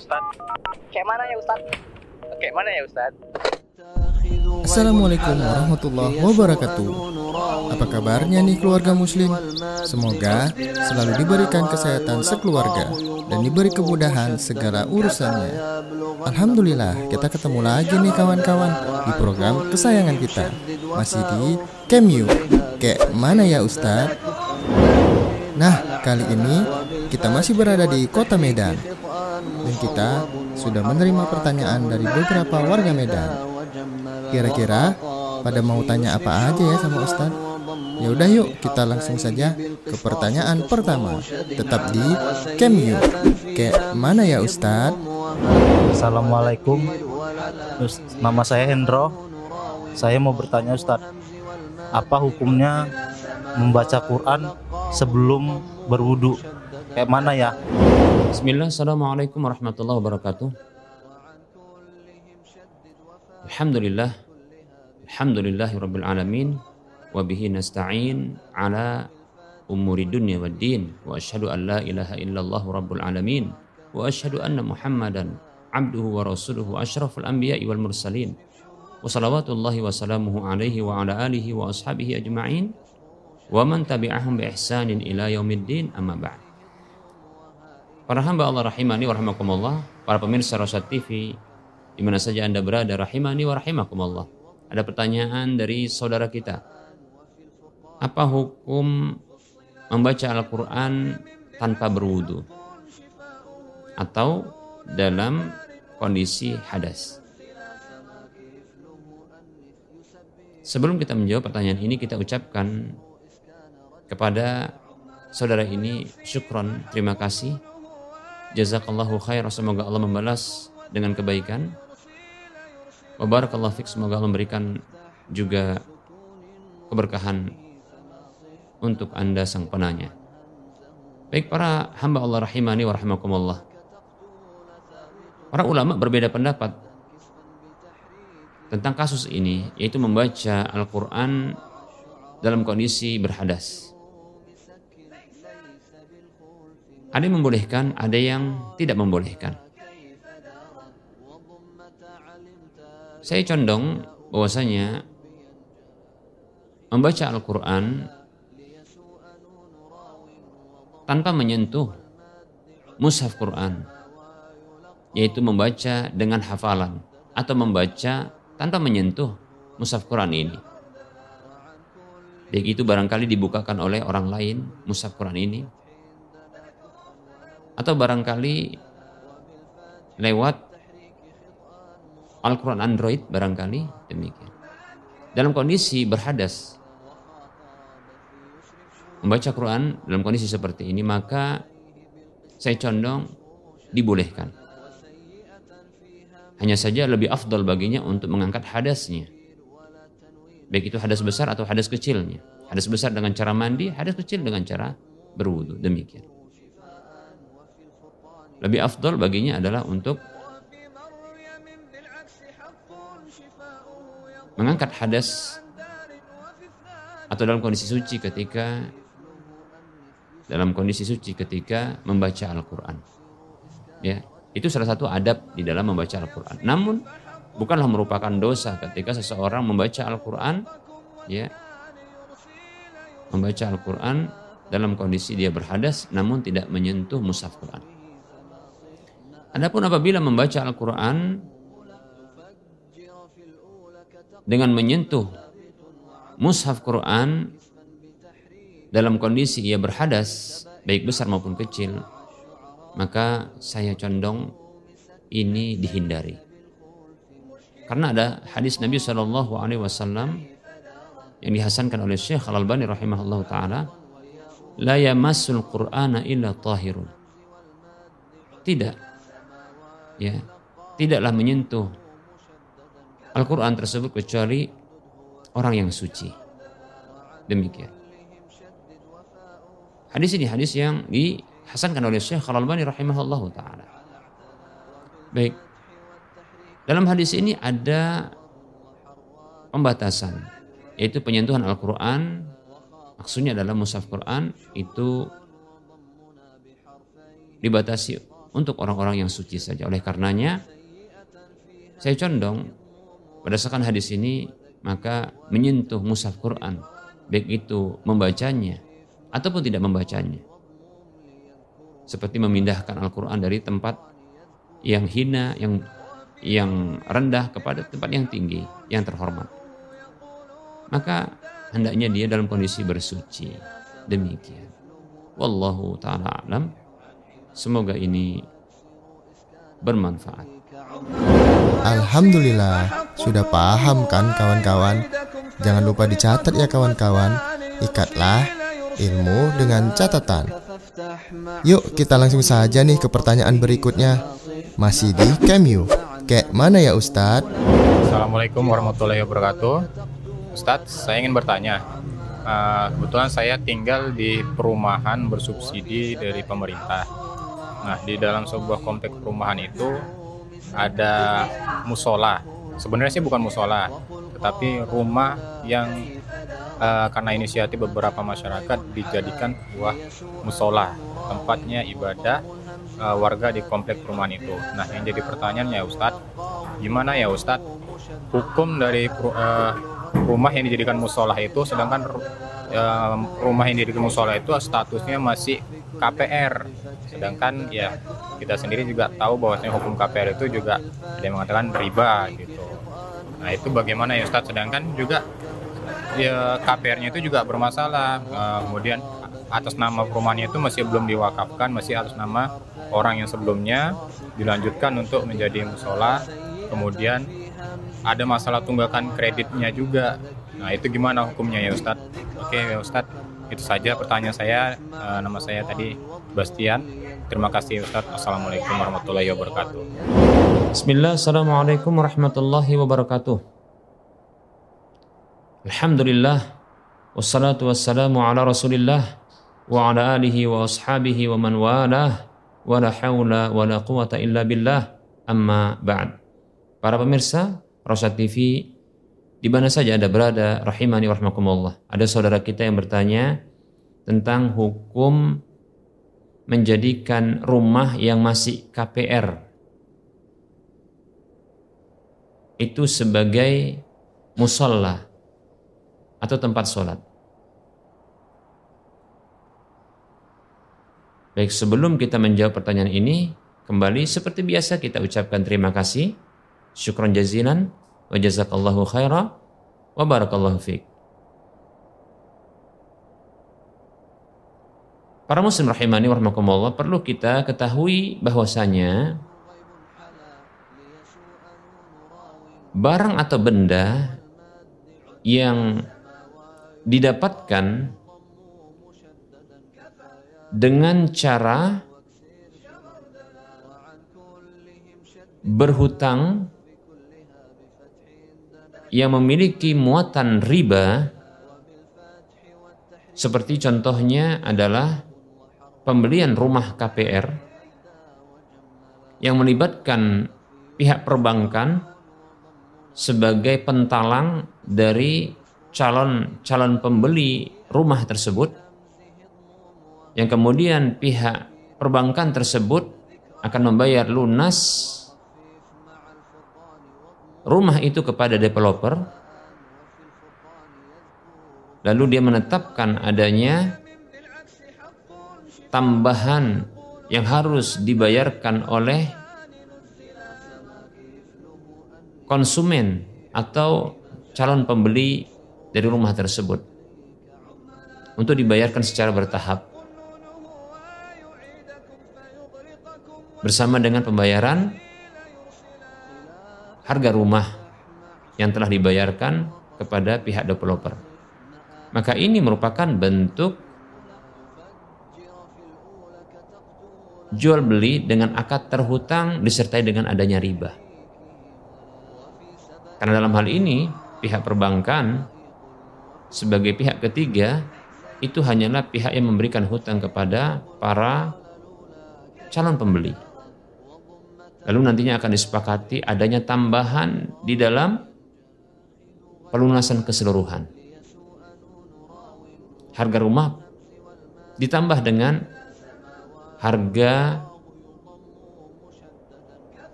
Ustaz? Kayak mana ya Ustaz? Kayak mana ya Ustaz? Assalamualaikum warahmatullahi wabarakatuh Apa kabarnya nih keluarga muslim? Semoga selalu diberikan kesehatan sekeluarga Dan diberi kemudahan segala urusannya Alhamdulillah kita ketemu lagi nih kawan-kawan Di program kesayangan kita Masih di Kemyu Kayak mana ya Ustadz? Nah kali ini kita masih berada di kota Medan Kita sudah menerima pertanyaan dari beberapa warga Medan Kira-kira pada mau tanya apa aja ya sama Ustadz? Ya udah yuk kita langsung saja ke pertanyaan pertama. Tetap di Kemyu. Kayak mana ya Ustadz? Assalamualaikum. Nama saya Hendro. Saya mau bertanya Ustadz, apa hukumnya membaca Quran sebelum berwudu? Kayak mana ya? Bismillah, Assalamualaikum warahmatullahi wabarakatuh. Alhamdulillah Alhamdulillahi Rabbil Alamin Wabihi nasta'in ala umuri dunya wa din Wa ashadu an la ilaha illallah Rabbul Alamin Wa ashadu anna Muhammadan abduhu wa rasuluhu ashraful anbiya'i wal mursalin Wa salawatullahi wa salamuhu alaihi wa ala alihi wa ashabihi ajma'in Wa man tabi'ahum bi ihsanin ila yaumiddin amma ba'd Para hamba Allah rahimani wa rahimakumullah Para pemirsa Rosat TV di mana saja Anda berada rahimani wa rahimakumullah. Ada pertanyaan dari saudara kita. Apa hukum membaca Al-Qur'an tanpa berwudu? Atau dalam kondisi hadas? Sebelum kita menjawab pertanyaan ini kita ucapkan kepada saudara ini syukron, terima kasih. Jazakallahu khair, semoga Allah membalas dengan kebaikan Wabarakallah fiqh semoga Allah memberikan juga keberkahan untuk anda sang penanya. Baik para hamba Allah rahimani wa rahimakumullah. Para ulama berbeda pendapat tentang kasus ini, yaitu membaca Al-Quran dalam kondisi berhadas. Ada yang membolehkan, ada yang tidak membolehkan. Saya condong bahwasanya membaca Al-Quran tanpa menyentuh mushaf Quran yaitu membaca dengan hafalan atau membaca tanpa menyentuh mushaf Quran ini baik itu barangkali dibukakan oleh orang lain mushaf Quran ini atau barangkali lewat Al-Quran Android barangkali demikian. Dalam kondisi berhadas, membaca Quran dalam kondisi seperti ini maka saya condong dibolehkan. Hanya saja lebih afdol baginya untuk mengangkat hadasnya. Baik itu hadas besar atau hadas kecilnya. Hadas besar dengan cara mandi, hadas kecil dengan cara berwudu. Demikian. Lebih afdol baginya adalah untuk mengangkat hadas atau dalam kondisi suci ketika dalam kondisi suci ketika membaca Al-Qur'an. Ya, itu salah satu adab di dalam membaca Al-Qur'an. Namun bukanlah merupakan dosa ketika seseorang membaca Al-Qur'an ya membaca Al-Qur'an dalam kondisi dia berhadas namun tidak menyentuh mushaf Quran. Adapun apabila membaca Al-Qur'an dengan menyentuh mushaf Quran dalam kondisi ia berhadas baik besar maupun kecil maka saya condong ini dihindari. Karena ada hadis Nabi Shallallahu Alaihi Wasallam yang dihasankan oleh Syekh Al Albani rahimahullah taala la yamassul Qur'ana illa tahirun. Tidak ya tidaklah menyentuh Al-Quran tersebut kecuali orang yang suci. Demikian. Hadis ini hadis yang dihasankan oleh Syekh Al-Albani rahimahullah ta'ala. Baik. Dalam hadis ini ada pembatasan. Yaitu penyentuhan Al-Quran. Maksudnya adalah mushaf Quran itu dibatasi untuk orang-orang yang suci saja. Oleh karenanya, saya condong berdasarkan hadis ini maka menyentuh mushaf Quran, baik itu membacanya ataupun tidak membacanya. Seperti memindahkan Al-Quran dari tempat yang hina, yang yang rendah kepada tempat yang tinggi, yang terhormat. Maka hendaknya dia dalam kondisi bersuci. Demikian. Wallahu taala alam. Semoga ini bermanfaat. Alhamdulillah, sudah paham kan kawan-kawan? Jangan lupa dicatat ya kawan-kawan. Ikatlah ilmu dengan catatan. Yuk kita langsung saja nih ke pertanyaan berikutnya. Masih di Cameo. Kayak mana ya Ustadz? Assalamualaikum warahmatullahi wabarakatuh. Ustadz, saya ingin bertanya. Uh, kebetulan saya tinggal di perumahan bersubsidi dari pemerintah. Nah, di dalam sebuah komplek perumahan itu ada musola. Sebenarnya sih bukan musola, tetapi rumah yang uh, karena inisiatif beberapa masyarakat dijadikan sebuah musola, tempatnya ibadah uh, warga di komplek perumahan itu. Nah, yang jadi pertanyaannya Ustadz, gimana ya Ustadz hukum dari uh, rumah yang dijadikan musola itu, sedangkan uh, rumah yang dijadikan musola itu statusnya masih KPR, sedangkan ya kita sendiri juga tahu bahwasanya hukum KPR itu juga ada yang mengatakan riba gitu. Nah itu bagaimana ya Ustadz? Sedangkan juga ya KPR-nya itu juga bermasalah. Uh, kemudian atas nama perumahannya itu masih belum diwakafkan, masih atas nama orang yang sebelumnya dilanjutkan untuk menjadi musola. Kemudian ada masalah tunggakan kreditnya juga. Nah itu gimana hukumnya ya Ustadz? Oke ya Ustadz, itu saja pertanyaan saya. Uh, nama saya tadi Bastian. Terima kasih Ustadz. Assalamualaikum warahmatullahi wabarakatuh. Bismillah, Assalamualaikum warahmatullahi wabarakatuh. Alhamdulillah, wassalatu wassalamu ala rasulillah, wa ala alihi wa ashabihi wa man walah, wa la hawla wa la quwata illa billah, amma ba'd. Para pemirsa, Rosa TV, di mana saja Anda berada, rahimani warahmatullah. Ada saudara kita yang bertanya tentang hukum menjadikan rumah yang masih KPR itu sebagai musola atau tempat sholat. Baik, sebelum kita menjawab pertanyaan ini, kembali seperti biasa kita ucapkan terima kasih, syukron jazilan, wa jazakallahu khaira, wa barakallahu fiqh. Para muslim rahimani warahmatullah perlu kita ketahui bahwasanya barang atau benda yang didapatkan dengan cara berhutang yang memiliki muatan riba seperti contohnya adalah pembelian rumah KPR yang melibatkan pihak perbankan sebagai pentalang dari calon-calon pembeli rumah tersebut. Yang kemudian pihak perbankan tersebut akan membayar lunas rumah itu kepada developer lalu dia menetapkan adanya tambahan yang harus dibayarkan oleh konsumen atau calon pembeli dari rumah tersebut untuk dibayarkan secara bertahap. Bersama dengan pembayaran harga rumah yang telah dibayarkan kepada pihak developer. Maka ini merupakan bentuk jual beli dengan akad terhutang disertai dengan adanya riba. Karena dalam hal ini pihak perbankan sebagai pihak ketiga itu hanyalah pihak yang memberikan hutang kepada para calon pembeli. Lalu nantinya akan disepakati adanya tambahan di dalam pelunasan keseluruhan. Harga rumah ditambah dengan harga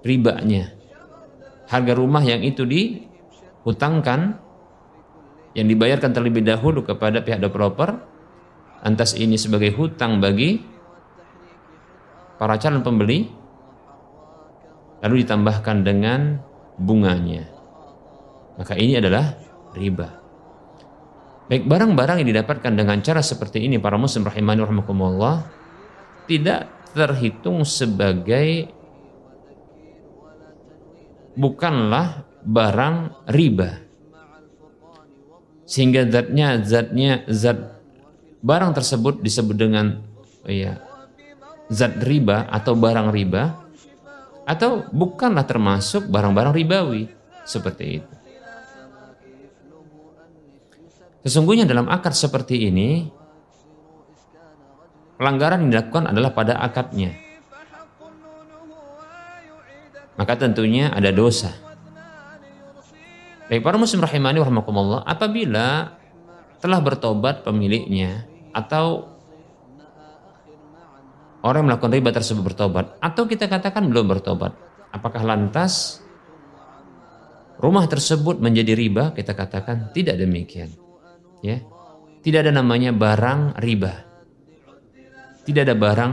ribanya. Harga rumah yang itu dihutangkan yang dibayarkan terlebih dahulu kepada pihak developer antas ini sebagai hutang bagi para calon pembeli lalu ditambahkan dengan bunganya. Maka ini adalah riba. Baik barang-barang yang didapatkan dengan cara seperti ini para muslim rahimani rahimakumullah tidak terhitung sebagai bukanlah barang riba. Sehingga zatnya zatnya zat barang tersebut disebut dengan ya zat riba atau barang riba atau bukanlah termasuk barang-barang ribawi seperti itu. Sesungguhnya dalam akad seperti ini pelanggaran yang dilakukan adalah pada akadnya. Maka tentunya ada dosa Baik para muslim rahimani warahmatullah apabila telah bertobat pemiliknya atau orang yang melakukan riba tersebut bertobat atau kita katakan belum bertobat apakah lantas rumah tersebut menjadi riba? Kita katakan tidak demikian ya. Tidak ada namanya barang riba. Tidak ada barang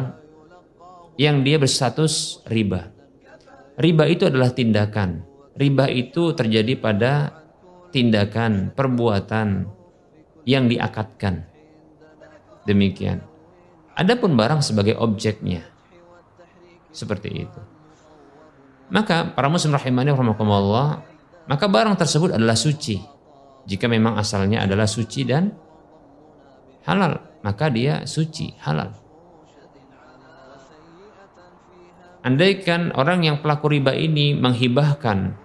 yang dia berstatus riba. Riba itu adalah tindakan. Riba itu terjadi pada tindakan, perbuatan yang diakatkan. Demikian. Adapun barang sebagai objeknya. Seperti itu. Maka para muslim rahimani rahimakumullah, maka barang tersebut adalah suci. Jika memang asalnya adalah suci dan halal, maka dia suci, halal. Andaikan orang yang pelaku riba ini menghibahkan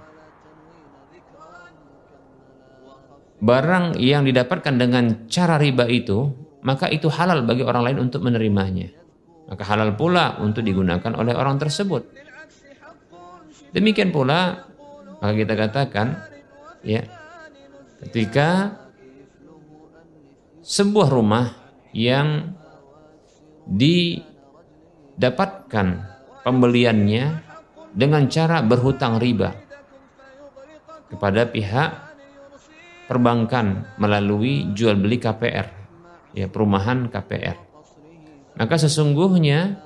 barang yang didapatkan dengan cara riba itu, maka itu halal bagi orang lain untuk menerimanya. Maka halal pula untuk digunakan oleh orang tersebut. Demikian pula maka kita katakan ya ketika sebuah rumah yang didapatkan pembeliannya dengan cara berhutang riba kepada pihak perbankan melalui jual beli KPR, ya perumahan KPR. Maka sesungguhnya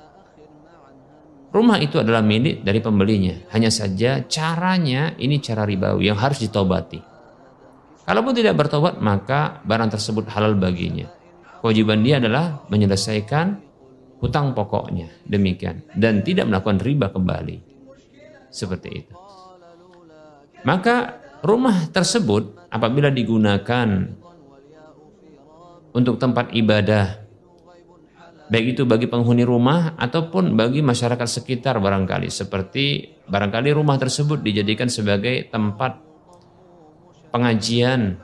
rumah itu adalah milik dari pembelinya. Hanya saja caranya ini cara ribawi yang harus ditobati. Kalaupun tidak bertobat maka barang tersebut halal baginya. Kewajiban dia adalah menyelesaikan hutang pokoknya demikian dan tidak melakukan riba kembali. Seperti itu. Maka rumah tersebut apabila digunakan untuk tempat ibadah. Baik itu bagi penghuni rumah ataupun bagi masyarakat sekitar barangkali. Seperti barangkali rumah tersebut dijadikan sebagai tempat pengajian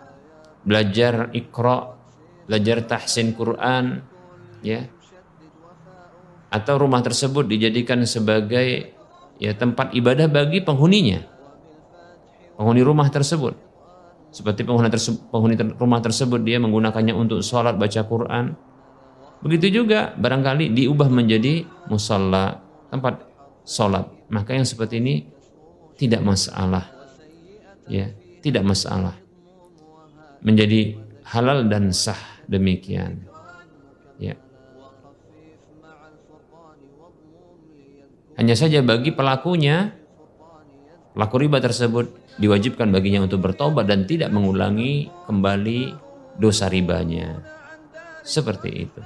belajar ikra belajar tahsin Quran ya. Atau rumah tersebut dijadikan sebagai ya tempat ibadah bagi penghuninya. Penghuni rumah tersebut. Seperti penghuni, terse penghuni ter rumah tersebut dia menggunakannya untuk sholat baca Quran. Begitu juga barangkali diubah menjadi musola tempat sholat. Maka yang seperti ini tidak masalah. Ya, tidak masalah. Menjadi halal dan sah demikian. Ya. Hanya saja bagi pelakunya pelaku riba tersebut diwajibkan baginya untuk bertobat dan tidak mengulangi kembali dosa ribanya. Seperti itu.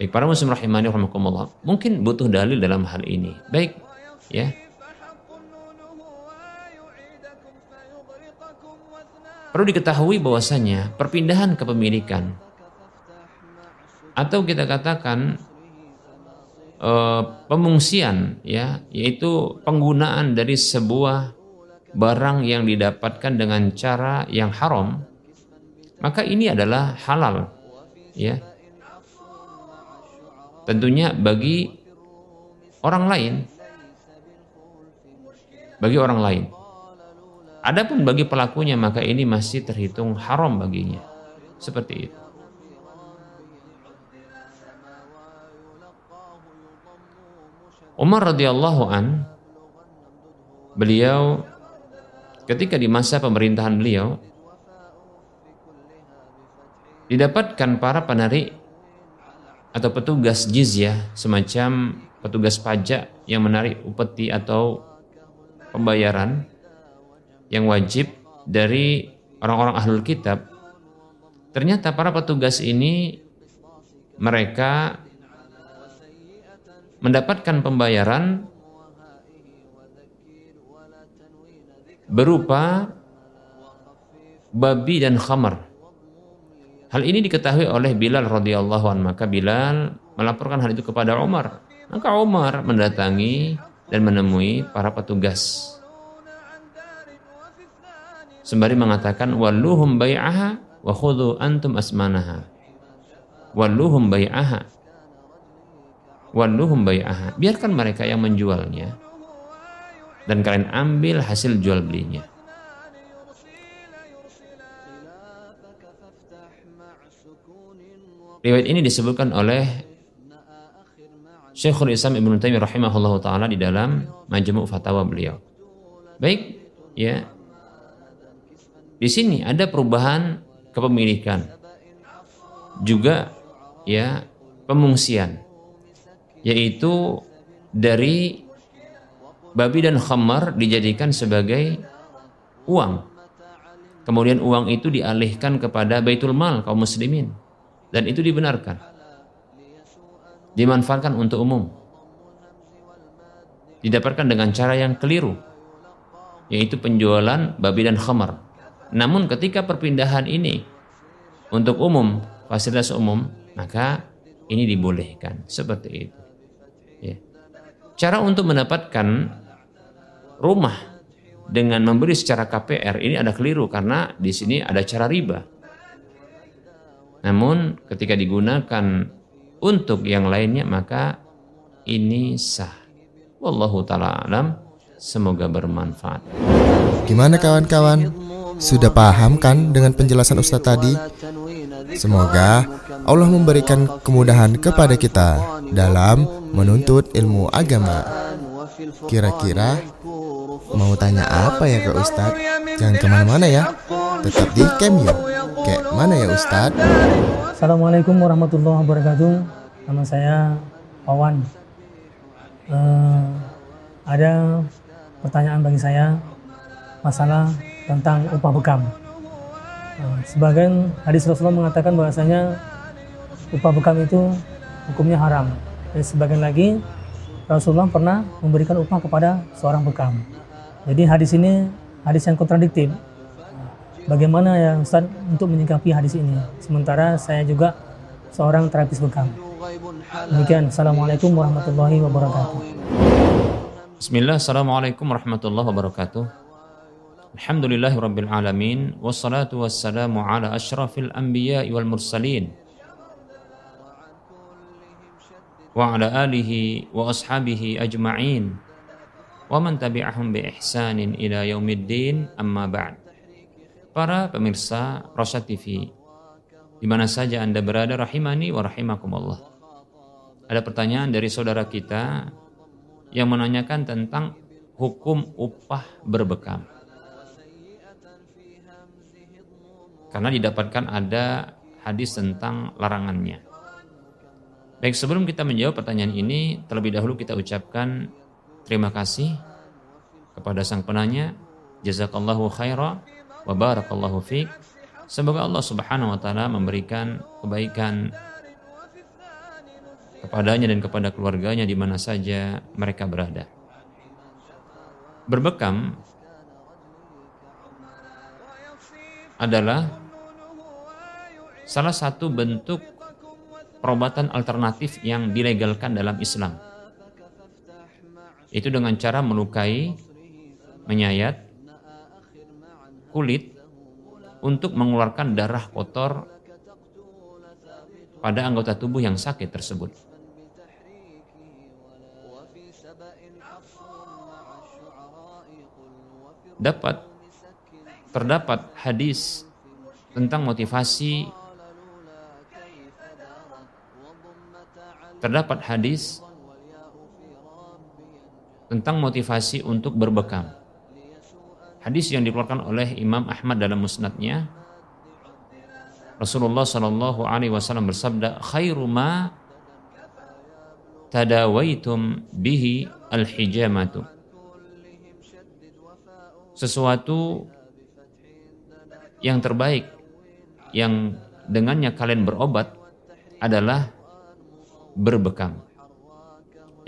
Baik, para muslim rahimani rahimakumullah, mungkin butuh dalil dalam hal ini. Baik, ya. Perlu diketahui bahwasanya perpindahan kepemilikan atau kita katakan uh, pemungsian ya yaitu penggunaan dari sebuah barang yang didapatkan dengan cara yang haram maka ini adalah halal ya. Tentunya bagi orang lain bagi orang lain. Adapun bagi pelakunya maka ini masih terhitung haram baginya. Seperti itu Umar radhiyallahu an beliau ketika di masa pemerintahan beliau didapatkan para penarik atau petugas jizyah semacam petugas pajak yang menarik upeti atau pembayaran yang wajib dari orang-orang ahlul kitab. Ternyata para petugas ini mereka mendapatkan pembayaran berupa babi dan khamar Hal ini diketahui oleh Bilal radhiyallahu anhu maka Bilal melaporkan hal itu kepada Umar. Maka Umar mendatangi dan menemui para petugas. Sembari mengatakan walluhum bai'aha wa khudhu antum asmanaha. Walluhum bai'aha. Walluhum bai'aha. Biarkan mereka yang menjualnya dan kalian ambil hasil jual belinya. Riwayat ini disebutkan oleh Syekhul Islam Ibnu Taimiyah rahimahullah taala di dalam Majmu' Fatawa beliau. Baik, ya. Di sini ada perubahan kepemilikan. Juga ya pemungsian yaitu dari babi dan khamar dijadikan sebagai uang. Kemudian uang itu dialihkan kepada Baitul Mal kaum muslimin dan itu dibenarkan. Dimanfaatkan untuk umum. Didapatkan dengan cara yang keliru, yaitu penjualan babi dan khamar. Namun ketika perpindahan ini untuk umum, fasilitas umum, maka ini dibolehkan seperti itu. Cara untuk mendapatkan rumah dengan memberi secara KPR ini ada keliru karena di sini ada cara riba. Namun ketika digunakan untuk yang lainnya maka ini sah. Wallahu taala alam. Semoga bermanfaat. Gimana kawan-kawan? Sudah paham kan dengan penjelasan Ustadz tadi? Semoga Allah memberikan kemudahan kepada kita dalam menuntut ilmu agama. Kira-kira mau tanya apa ya ke Ustadz? Jangan ke mana-mana ya, tetap di Cameo. Kayak mana ya Ustadz? Assalamualaikum warahmatullahi wabarakatuh. Nama saya Pawan. Eh, ada pertanyaan bagi saya masalah tentang upah bekam. Eh, sebagian hadis Rasulullah mengatakan bahwasanya upah bekam itu hukumnya haram. Dan sebagian lagi Rasulullah pernah memberikan upah kepada seorang bekam. Jadi hadis ini hadis yang kontradiktif. Bagaimana ya Ustaz untuk menyikapi hadis ini? Sementara saya juga seorang terapis bekam. Demikian. Assalamualaikum warahmatullahi wabarakatuh. Bismillah, Assalamualaikum warahmatullahi wabarakatuh. Alhamdulillahi rabbil alamin wassalatu wassalamu ala asyrafil anbiya wal mursalin wa ala alihi wa ashabihi ajma'in wa man tabi'ahum bi ihsanin ila yaumiddin amma ba'd. Para pemirsa Rosyad TV di mana saja Anda berada rahimani wa rahimakumullah. Ada pertanyaan dari saudara kita yang menanyakan tentang hukum upah berbekam. Karena didapatkan ada hadis tentang larangannya. Baik, sebelum kita menjawab pertanyaan ini, terlebih dahulu kita ucapkan terima kasih kepada sang penanya. Jazakallahu khaira wa barakallahu fiq. Semoga Allah Subhanahu wa taala memberikan kebaikan kepadanya dan kepada keluarganya di mana saja mereka berada. Berbekam adalah salah satu bentuk perobatan alternatif yang dilegalkan dalam Islam. Itu dengan cara melukai, menyayat kulit untuk mengeluarkan darah kotor pada anggota tubuh yang sakit tersebut. Dapat terdapat hadis tentang motivasi terdapat hadis tentang motivasi untuk berbekam. Hadis yang dikeluarkan oleh Imam Ahmad dalam musnadnya Rasulullah Shallallahu Alaihi Wasallam bersabda, "Khairu ma tadawaitum bihi al hijamatu." Sesuatu yang terbaik yang dengannya kalian berobat adalah berbekam.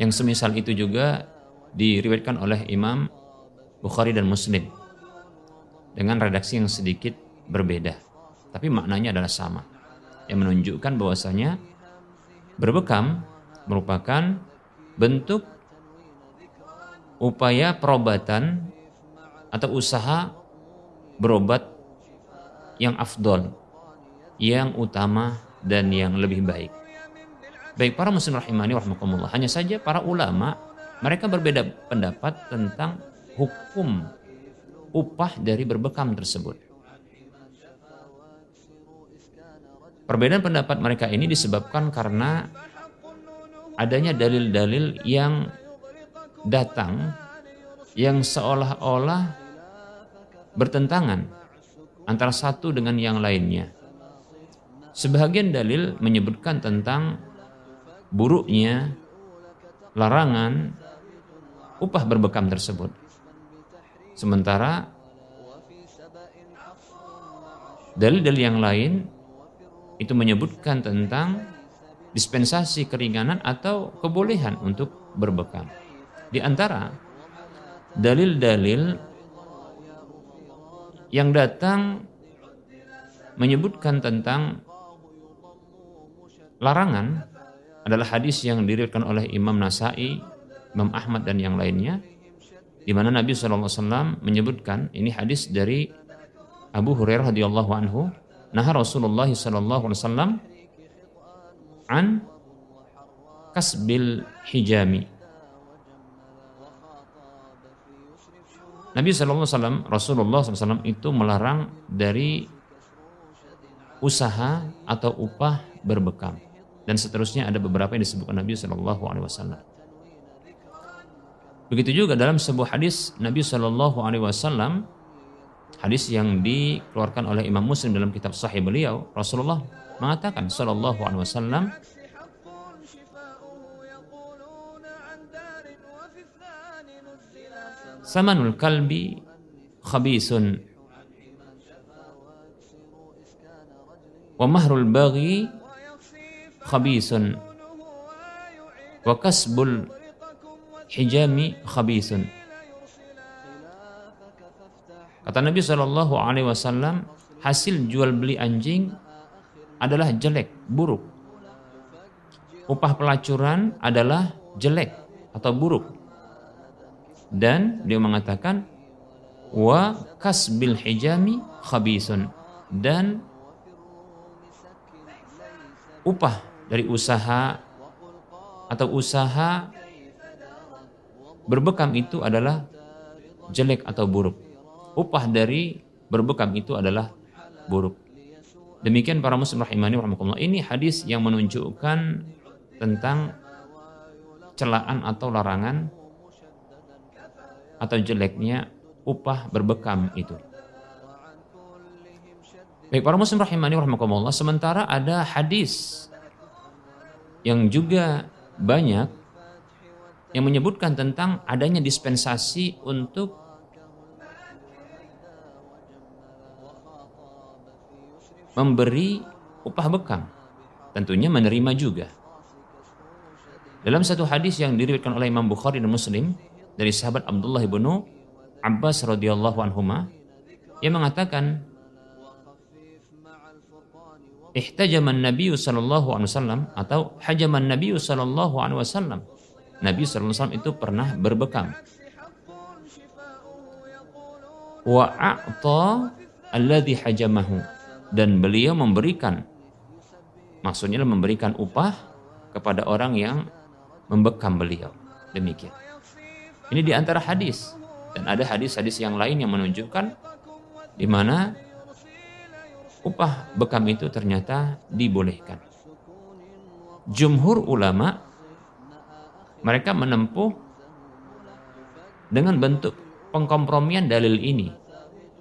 Yang semisal itu juga diriwayatkan oleh Imam Bukhari dan Muslim dengan redaksi yang sedikit berbeda, tapi maknanya adalah sama. Yang menunjukkan bahwasanya berbekam merupakan bentuk upaya perobatan atau usaha berobat yang afdol, yang utama dan yang lebih baik. Baik para muslim rahimani warahmatullah. Hanya saja para ulama mereka berbeda pendapat tentang hukum upah dari berbekam tersebut. Perbedaan pendapat mereka ini disebabkan karena adanya dalil-dalil yang datang yang seolah-olah bertentangan antara satu dengan yang lainnya. Sebagian dalil menyebutkan tentang buruknya larangan upah berbekam tersebut. Sementara dalil-dalil yang lain itu menyebutkan tentang dispensasi keringanan atau kebolehan untuk berbekam. Di antara dalil-dalil yang datang menyebutkan tentang larangan adalah hadis yang diriwayatkan oleh Imam Nasai, Imam Ahmad dan yang lainnya di mana Nabi SAW menyebutkan ini hadis dari Abu Hurairah radhiyallahu anhu nah Rasulullah sallallahu alaihi wasallam an kasbil hijami. Nabi SAW, Rasulullah SAW itu melarang dari usaha atau upah berbekam dan seterusnya ada beberapa yang disebutkan Nabi Shallallahu Alaihi Wasallam. Begitu juga dalam sebuah hadis Nabi Shallallahu Alaihi Wasallam hadis yang dikeluarkan oleh Imam Muslim dalam kitab Sahih beliau Rasulullah mengatakan Shallallahu Alaihi Wasallam Samanul kalbi khabisun wa mahrul baghi khabisun. Wa kasbul hijami khabisun. Kata Nabi Shallallahu Alaihi Wasallam hasil jual beli anjing adalah jelek buruk. Upah pelacuran adalah jelek atau buruk. Dan dia mengatakan wa kasbil hijami khabisun. Dan upah dari usaha atau usaha berbekam itu adalah jelek atau buruk. Upah dari berbekam itu adalah buruk. Demikian para muslim rahimani rahmatullah. Ini hadis yang menunjukkan tentang celaan atau larangan atau jeleknya upah berbekam itu. Baik para muslim rahimani rahmatullah. Sementara ada hadis yang juga banyak yang menyebutkan tentang adanya dispensasi untuk memberi upah bekam. Tentunya menerima juga. Dalam satu hadis yang diriwayatkan oleh Imam Bukhari dan Muslim dari sahabat Abdullah bin Abbas radhiyallahu anhuma ia mengatakan ihtajaman Nabi sallallahu alaihi wasallam atau hajaman Nabi sallallahu alaihi wasallam. Nabi sallallahu alaihi wasallam itu pernah berbekam. Wa a'ta alladhi hajamahu dan beliau memberikan maksudnya memberikan upah kepada orang yang membekam beliau. Demikian. Ini di antara hadis dan ada hadis-hadis yang lain yang menunjukkan di mana upah bekam itu ternyata dibolehkan. Jumhur ulama mereka menempuh dengan bentuk pengkompromian dalil ini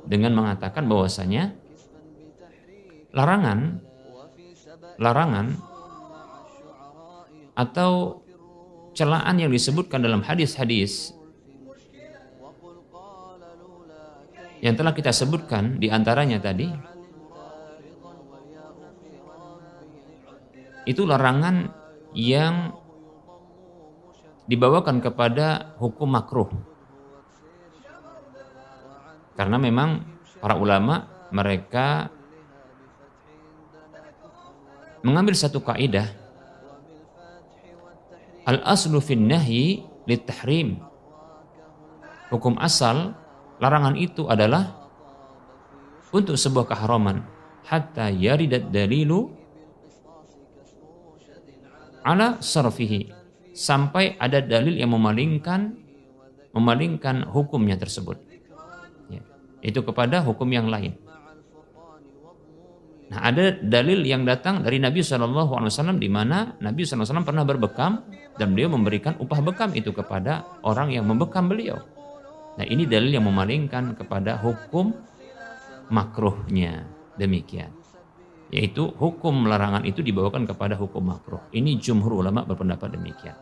dengan mengatakan bahwasanya larangan larangan atau celaan yang disebutkan dalam hadis-hadis yang telah kita sebutkan di antaranya tadi itu larangan yang dibawakan kepada hukum makruh. Karena memang para ulama mereka mengambil satu kaidah. Al aslu fin nahyi litahrim hukum asal larangan itu adalah untuk sebuah keharaman. Hatta yaridat dalilu ala sarfihi sampai ada dalil yang memalingkan memalingkan hukumnya tersebut ya, itu kepada hukum yang lain Nah, ada dalil yang datang dari Nabi SAW di mana Nabi SAW pernah berbekam dan beliau memberikan upah bekam itu kepada orang yang membekam beliau. Nah, ini dalil yang memalingkan kepada hukum makruhnya. Demikian. Yaitu hukum larangan itu dibawakan kepada hukum makruh. Ini jumhur ulama berpendapat demikian.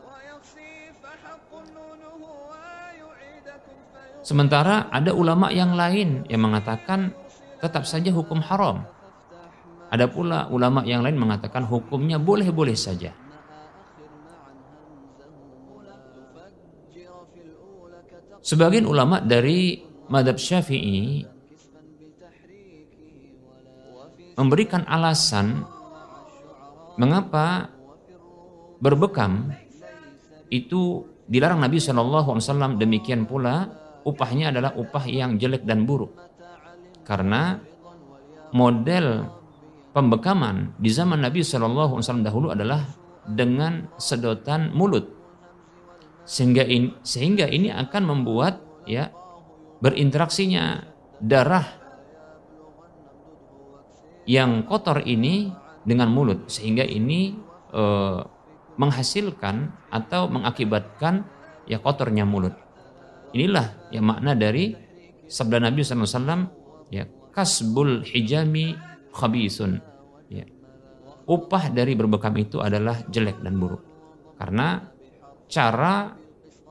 Sementara ada ulama yang lain yang mengatakan tetap saja hukum haram ada pula ulama yang lain mengatakan hukumnya boleh-boleh saja. Sebagian ulama dari madhab syafi'i memberikan alasan mengapa berbekam itu dilarang Nabi SAW demikian pula upahnya adalah upah yang jelek dan buruk. Karena model pembekaman di zaman Nabi Wasallam dahulu adalah dengan sedotan mulut. Sehingga ini, sehingga ini akan membuat ya berinteraksinya darah yang kotor ini dengan mulut sehingga ini e, menghasilkan atau mengakibatkan ya kotornya mulut inilah yang makna dari sabda Nabi SAW ya kasbul hijami khabisun. Ya. Upah dari berbekam itu adalah jelek dan buruk. Karena cara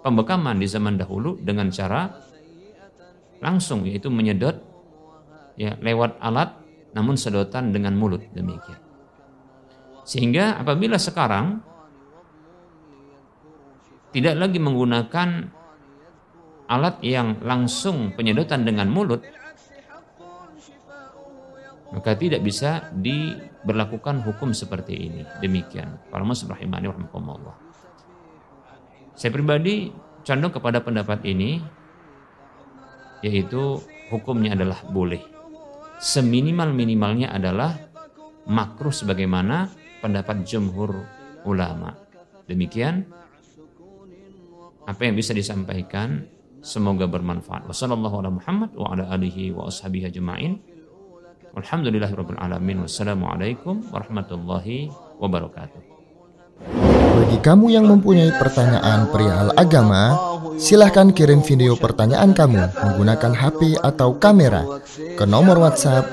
pembekaman di zaman dahulu dengan cara langsung yaitu menyedot ya lewat alat namun sedotan dengan mulut demikian. Sehingga apabila sekarang tidak lagi menggunakan alat yang langsung penyedotan dengan mulut maka tidak bisa diberlakukan hukum seperti ini. Demikian. Para. Saya pribadi condong kepada pendapat ini yaitu hukumnya adalah boleh. Seminimal-minimalnya adalah makruh sebagaimana pendapat jumhur ulama. Demikian apa yang bisa disampaikan semoga bermanfaat. Wassalamualaikum warahmatullahi wabarakatuh. Bagi kamu yang mempunyai pertanyaan perihal agama, silahkan kirim video pertanyaan kamu menggunakan HP atau kamera ke nomor WhatsApp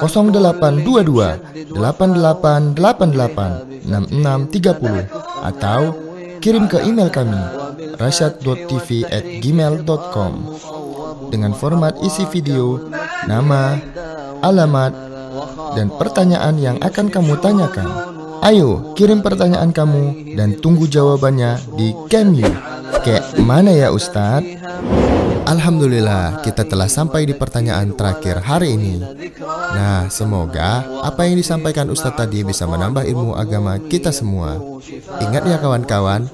0822 8888 6630 atau kirim ke email kami rasyad.tv@gmail.com dengan format isi video, nama, alamat, dan pertanyaan yang akan kamu tanyakan. Ayo, kirim pertanyaan kamu dan tunggu jawabannya di Camyu. Kayak mana ya Ustadz? Alhamdulillah, kita telah sampai di pertanyaan terakhir hari ini. Nah, semoga apa yang disampaikan Ustadz tadi bisa menambah ilmu agama kita semua. Ingat ya kawan-kawan,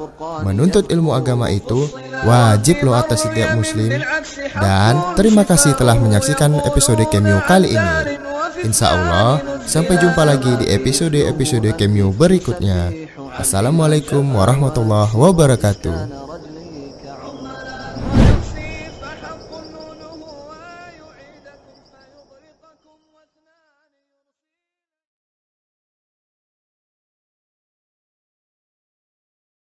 menuntut ilmu agama itu wajib loh atas setiap muslim. Dan terima kasih telah menyaksikan episode Cameo kali ini. Insya Allah, sampai jumpa lagi di episode-episode Cameo berikutnya. Assalamualaikum warahmatullahi wabarakatuh.